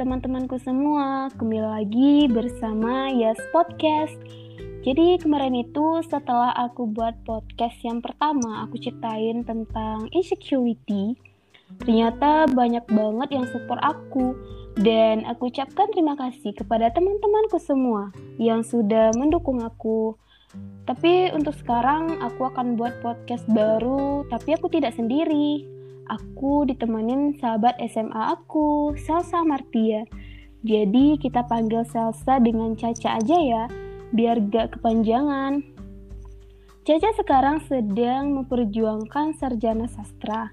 teman-temanku semua, kembali lagi bersama Yas Podcast. Jadi kemarin itu setelah aku buat podcast yang pertama, aku ceritain tentang insecurity. Ternyata banyak banget yang support aku dan aku ucapkan terima kasih kepada teman-temanku semua yang sudah mendukung aku. Tapi untuk sekarang aku akan buat podcast baru, tapi aku tidak sendiri aku ditemenin sahabat SMA aku, Salsa Martia. Jadi kita panggil Salsa dengan Caca aja ya, biar gak kepanjangan. Caca sekarang sedang memperjuangkan sarjana sastra.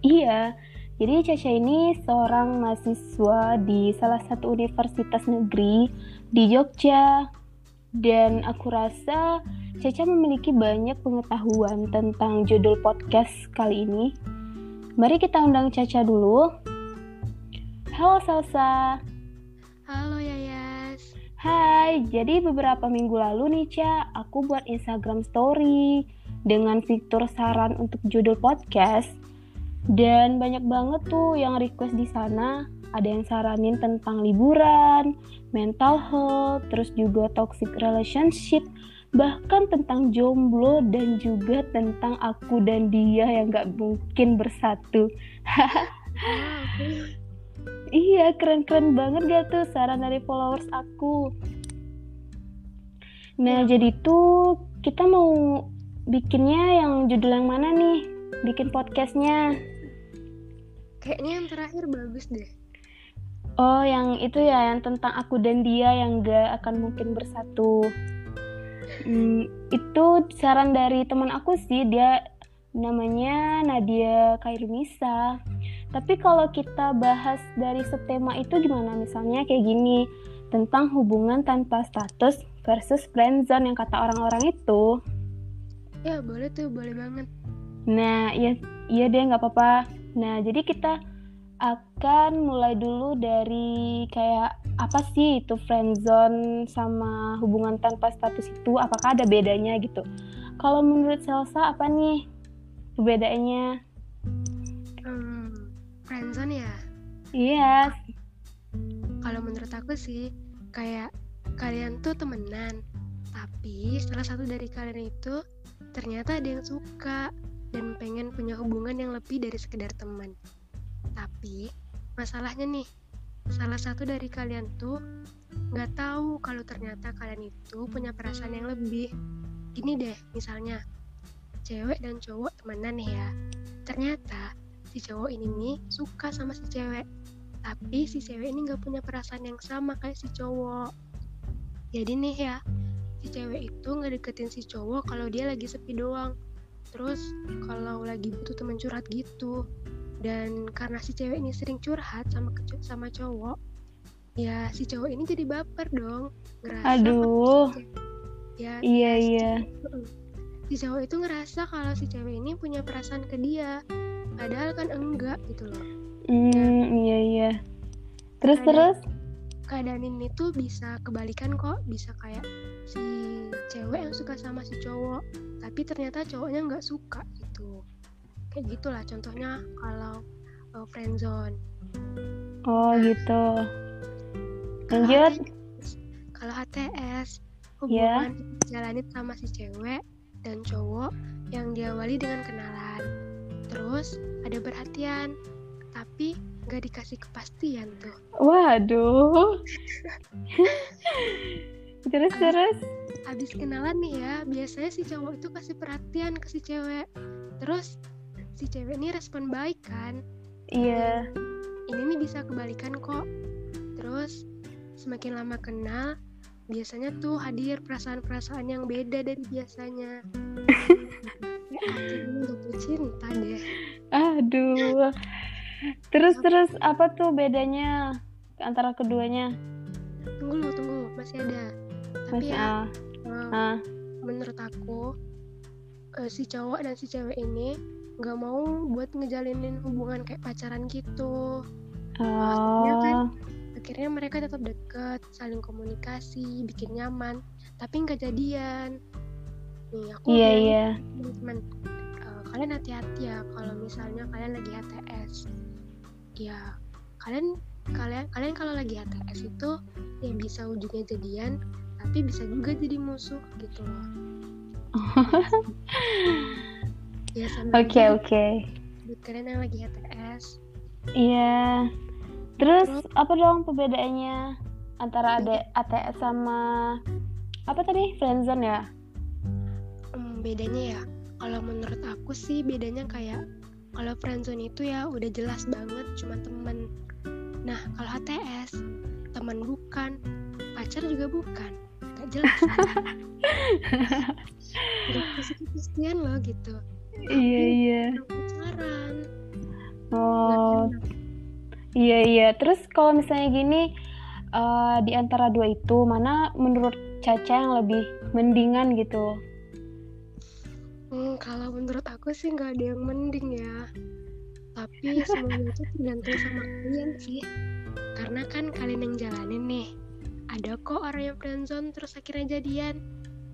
Iya, jadi Caca ini seorang mahasiswa di salah satu universitas negeri di Jogja. Dan aku rasa Caca memiliki banyak pengetahuan tentang judul podcast kali ini. Mari kita undang Caca dulu. Halo Salsa. Halo Yayas. Hai, jadi beberapa minggu lalu nih Ca, aku buat Instagram story dengan fitur saran untuk judul podcast. Dan banyak banget tuh yang request di sana. Ada yang saranin tentang liburan, mental health, terus juga toxic relationship, bahkan tentang jomblo dan juga tentang aku dan dia yang gak mungkin bersatu. iya, keren-keren banget gak tuh saran dari followers aku. Nah, ya. jadi tuh kita mau bikinnya yang judul yang mana nih? Bikin podcastnya. Kayaknya yang terakhir bagus deh. Oh, yang itu ya, yang tentang aku dan dia yang gak akan mungkin bersatu. Hmm, itu saran dari teman aku sih, dia namanya Nadia Kairunisa. Tapi kalau kita bahas dari subtema itu gimana? Misalnya kayak gini, tentang hubungan tanpa status versus friendzone yang kata orang-orang itu. Ya, boleh tuh, boleh banget. Nah, iya iya deh nggak apa-apa. Nah, jadi kita akan mulai dulu dari kayak apa sih itu friendzone sama hubungan tanpa status itu? Apakah ada bedanya gitu? Kalau menurut Selsa apa nih perbedaannya hmm, friendzone ya? Iya yes. kalau menurut aku sih kayak kalian tuh temenan tapi salah satu dari kalian itu ternyata ada yang suka dan pengen punya hubungan yang lebih dari sekedar teman. Tapi masalahnya nih salah satu dari kalian tuh nggak tahu kalau ternyata kalian itu punya perasaan yang lebih. Gini deh, misalnya cewek dan cowok temenan ya. Ternyata si cowok ini nih suka sama si cewek, tapi si cewek ini nggak punya perasaan yang sama kayak si cowok. Jadi nih ya, si cewek itu nggak deketin si cowok kalau dia lagi sepi doang. Terus kalau lagi butuh teman curhat gitu, dan karena si cewek ini sering curhat sama sama cowok ya si cowok ini jadi baper dong ngerasa aduh. ya iya iya. si cowok itu ngerasa kalau si cewek ini punya perasaan ke dia padahal kan enggak gitu loh. Hmm iya iya. Terus keadaan, terus? keadaan ini tuh bisa kebalikan kok bisa kayak si cewek yang suka sama si cowok tapi ternyata cowoknya nggak suka gitu kayak gitulah contohnya kalau uh, friendzone oh gitu. lanjut. Kalau HTS hubungan yeah. jalani sama si cewek dan cowok yang diawali dengan kenalan. Terus ada perhatian tapi nggak dikasih kepastian tuh. Waduh. Terus abis, terus? abis kenalan nih ya biasanya si cowok itu kasih perhatian ke si cewek. Terus si cewek ini respon baik kan? Iya. Ini nih bisa kebalikan kok. Terus semakin lama kenal biasanya tuh hadir perasaan-perasaan yang beda dari biasanya. Akhirnya jatuh cinta deh. Aduh. Terus terus apa tuh bedanya antara keduanya? Tunggu lu tunggu. Masih ada. Tapi masih, ya uh, uh. menurut aku uh, si cowok dan si cewek ini nggak mau buat ngejalinin hubungan kayak pacaran gitu. Oh. akhirnya kan akhirnya mereka tetap deket saling komunikasi bikin nyaman tapi nggak jadian. Nih aku iya yeah, iya. Teman uh, kalian hati-hati ya kalau misalnya kalian lagi HTS ya kalian kalian kalian kalau lagi HTS itu ya bisa ujungnya jadian tapi bisa juga jadi musuh gitu loh ya sama Oke aja. oke. buat kalian yang lagi HTS Iya. Terus apa dong perbedaannya antara ada ATS sama apa tadi? Friendzone ya? Hmm, bedanya ya kalau menurut aku sih bedanya kayak kalau friendzone itu ya udah jelas banget cuma temen. Nah kalau HTS teman bukan pacar juga bukan. Gak jelas udah kesian loh gitu Iya iya. Pacaran Oh iya iya. Terus kalau misalnya gini eh, di antara dua itu mana menurut Caca yang lebih mendingan gitu? Hmm, kalau menurut aku sih nggak ada yang mending ya. Tapi semuanya itu tergantung sama kalian sih. Karena kan kalian yang jalanin nih. Ada kok orang yang friendzone terus akhirnya jadian.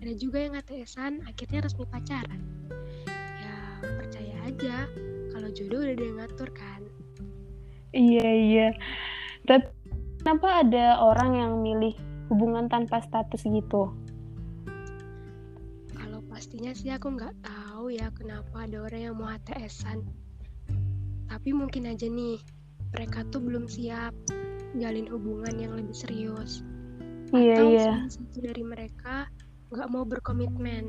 Ada juga yang ATS-an akhirnya resmi pacaran. Aja kalau jodoh udah ada yang ngatur kan. Iya iya. Tapi kenapa ada orang yang milih hubungan tanpa status gitu? Kalau pastinya sih aku nggak tahu ya kenapa ada orang yang mau HTS-an. Tapi mungkin aja nih, mereka tuh belum siap jalin hubungan yang lebih serius. Iya Atau iya. salah satu dari mereka nggak mau berkomitmen.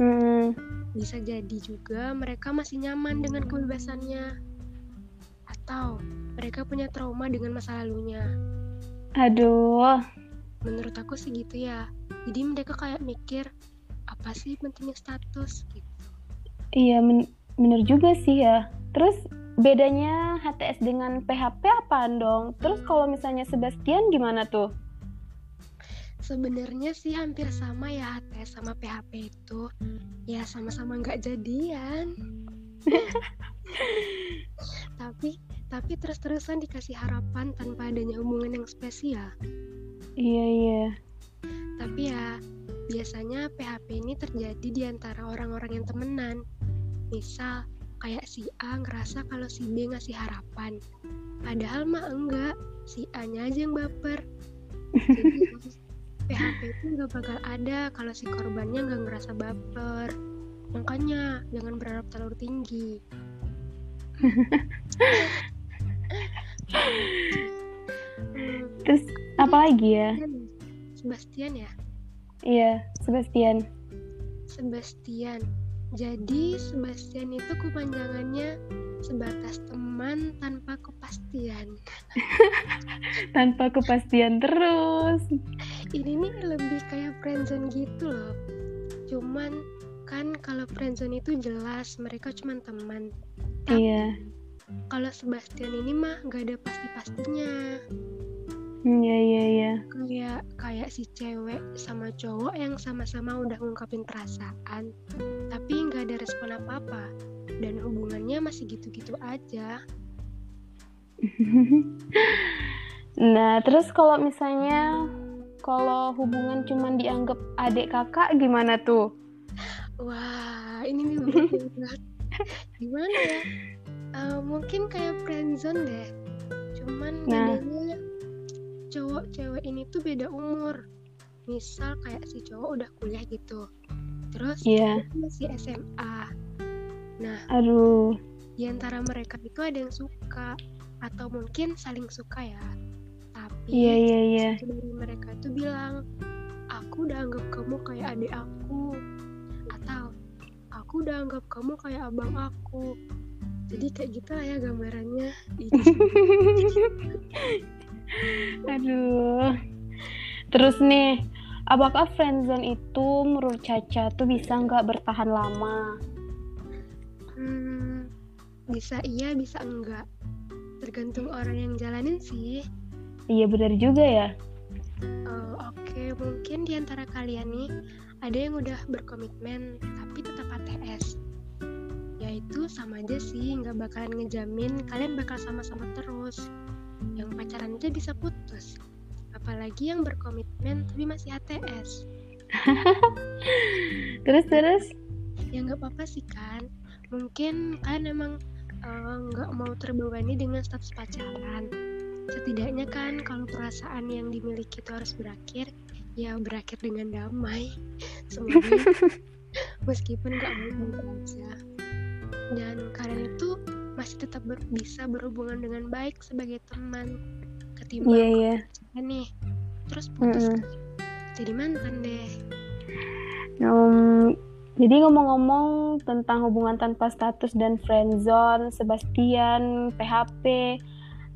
Hmm, Bisa jadi juga mereka masih nyaman dengan kebebasannya. Atau mereka punya trauma dengan masa lalunya. aduh. Menurut aku sih gitu ya. Jadi mereka kayak mikir, apa sih pentingnya status gitu. Iya men- bener juga sih ya. Terus bedanya HTS dengan PHP apaan dong? Terus kalau misalnya Sebastian gimana tuh? Sebenarnya sih hampir sama ya HTS sama PHP itu. Ya sama-sama nggak jadian. tapi tapi terus-terusan dikasih harapan tanpa adanya hubungan yang spesial. Iya iya. Tapi ya biasanya PHP ini terjadi di antara orang-orang yang temenan. Misal kayak si A ngerasa kalau si B ngasih harapan. Padahal mah enggak, si A-nya aja yang baper. Jadi PHP itu nggak bakal ada kalau si korbannya nggak ngerasa baper. Makanya jangan berharap terlalu tinggi. Terus apa lagi ya? Sebastian ya? Iya, Sebastian. Sebastian. Jadi Sebastian itu kepanjangannya sebatas teman tanpa kepastian. Tanpa kepastian terus. Ini nih lebih kayak friendzone gitu loh. Cuman kan kalau friendzone itu jelas mereka cuma teman. Tapi Iya. kalau Sebastian ini mah gak ada pasti-pastinya. Iya iya iya. Kayak kayak si cewek sama cowok yang sama-sama udah ngungkapin perasaan, tapi nggak ada respon apa-apa dan hubungannya masih gitu-gitu aja. Nah, terus kalau misalnya kalau hubungan cuman dianggap adik kakak gimana tuh? Wah, ini nih berat banget. Gimana ya? Eh, mungkin kayak friendzone deh. Cuman Nah. bedanya cowok cewek ini tuh beda umur. Misal kayak si cowok udah kuliah gitu. Terus dia masih SMA. Nah, Aduh. di antara mereka itu ada yang suka atau mungkin saling suka ya. Tapi iya. satu dari mereka tuh bilang, aku udah anggap kamu kayak adik aku atau aku udah anggap kamu kayak abang aku. Jadi kayak gitu lah ya gambarannya. Aduh. Terus nih, apakah friendzone itu menurut Caca tuh bisa nggak bertahan lama? Hmm, bisa iya, bisa enggak. Tergantung orang yang jalanin sih. Iya benar juga ya. Eh, Oke, mungkin di antara kalian nih ada yang udah berkomitmen tapi tetap ATS. Yaitu sama aja sih, nggak bakalan ngejamin kalian bakal sama-sama terus. Pacaran aja bisa putus. Apalagi yang berkomitmen tapi masih ATS. Terus terus? Ya nggak apa-apa sih kan. Mungkin kalian emang eh, nggak mau terbebani dengan status pacaran. setidaknya kan kalau perasaan yang dimiliki itu harus berakhir ya berakhir dengan damai semoga meskipun gak baik-baik aja dan kalian itu masih tetap ber bisa berhubungan dengan baik sebagai teman ketimbang Iya, iya. pacaran nih terus putus Mm-mm. jadi mantan deh Um, jadi ngomong-ngomong tentang hubungan tanpa status dan friendzone, Sebastian, PHP,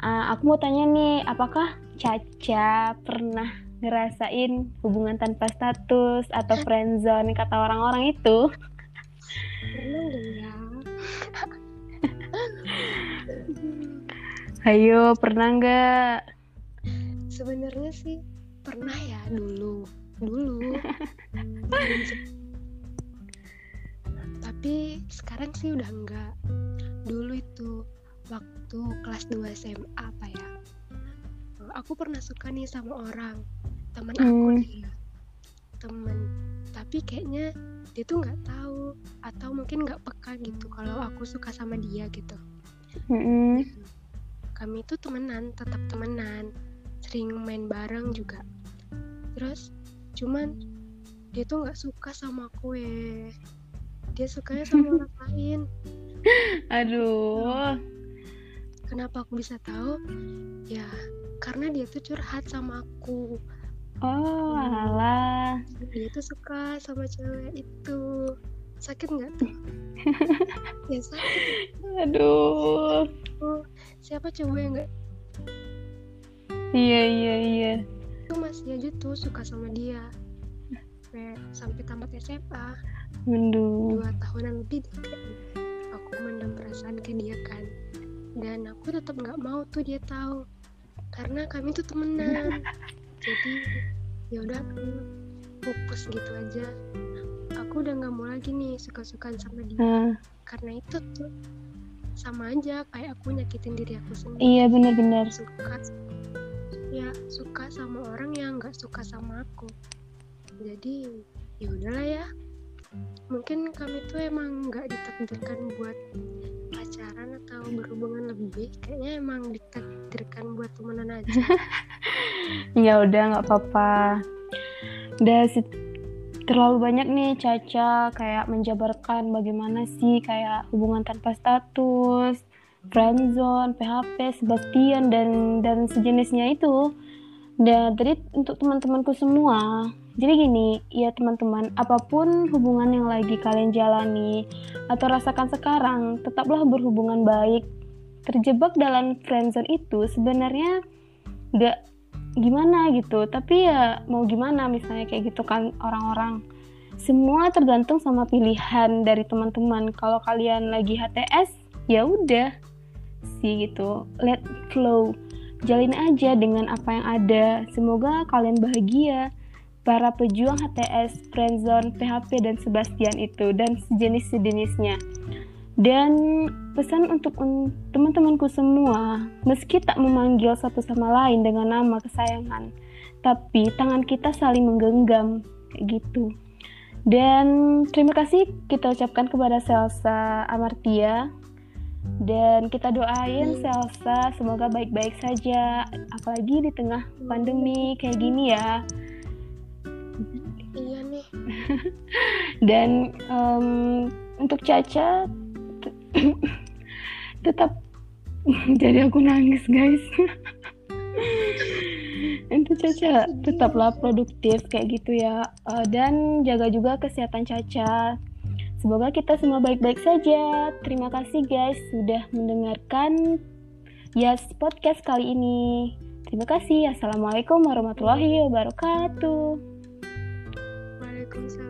uh, aku mau tanya nih, apakah Caca pernah ngerasain hubungan tanpa status atau friendzone kata orang-orang itu? Ya Ayo, pernah nggak? Sebenarnya sih pernah ya dulu. Dulu. Tapi sekarang sih udah enggak. Dulu itu waktu kelas 2 SMA apa ya? Aku pernah suka nih sama orang. Teman aku Hmm. nih temen. Tapi kayaknya dia tuh nggak tahu atau mungkin nggak peka gitu kalau aku suka sama dia gitu. Mm-mm. kami itu temenan tetap temenan sering main bareng juga. Terus cuman dia tuh nggak suka sama aku ya dia sukanya sama orang lain. Aduh, kenapa aku bisa tahu? Ya karena dia tuh curhat sama aku. Oh alah. dia tuh suka sama cewek itu. Sakit nggak tuh? Ya sakit. Aduh, siapa cowok yang nggak iya iya iya. tuh masih aja tuh suka sama dia. Sampai sampai tamat SMA Aduh. dua tahunan lebih aku mendam perasaan ke dia kan. Dan aku tetap nggak mau tuh dia tahu. Karena kami tuh temenan. Jadi ya udah aku pupus gitu aja. Aku udah nggak mau lagi nih suka-sukaan sama dia. Nah, karena itu tuh sama aja kayak aku nyakitin diri aku sendiri. Iya benar-benar. suka ya suka sama orang yang nggak suka sama aku. Jadi ya udahlah ya. Mungkin kami tuh emang nggak ditakdirkan buat pacaran atau berhubungan lebih kayaknya emang ditakdirkan buat temenan aja. Ya udah nggak apa-apa. Udah terlalu banyak nih Caca kayak menjabarkan bagaimana sih kayak hubungan tanpa status, friendzone, PHP, Sebastian dan dan sejenisnya itu. Dan tadi untuk teman-temanku semua. Jadi gini, ya teman-teman, apa pun hubungan yang lagi kalian jalani atau rasakan sekarang, tetaplah berhubungan baik. Terjebak dalam friendzone itu sebenarnya nggak gimana gitu tapi ya mau gimana misalnya kayak gitu kan orang-orang semua tergantung sama pilihan dari teman-teman kalau kalian lagi HTS ya udah sih gitu. Let flow. Jalin aja dengan apa yang ada. Semoga kalian bahagia. Para pejuang HTS, friendzone, PHP dan Sebastian itu dan sejenis-sejenisnya. Dan pesan untuk un- teman-temanku semua, meski tak memanggil satu sama lain dengan nama kesayangan, tapi tangan kita saling menggenggam, gitu. Dan terima kasih kita ucapkan kepada Selsa Amartia. Dan kita doain Selsa semoga baik-baik saja, apalagi di tengah pandemi kayak gini ya. iya nih. Dan em, untuk Caca tetap jadi aku nangis guys. Itu Caca tetaplah produktif kayak gitu ya. Eh, dan jaga juga kesehatan Caca semoga kita semua baik-baik saja. Terima kasih guys sudah mendengarkan Yas podcast kali ini. Terima kasih. Assalamualaikum warahmatullahi wabarakatuh. Waalaikumsalam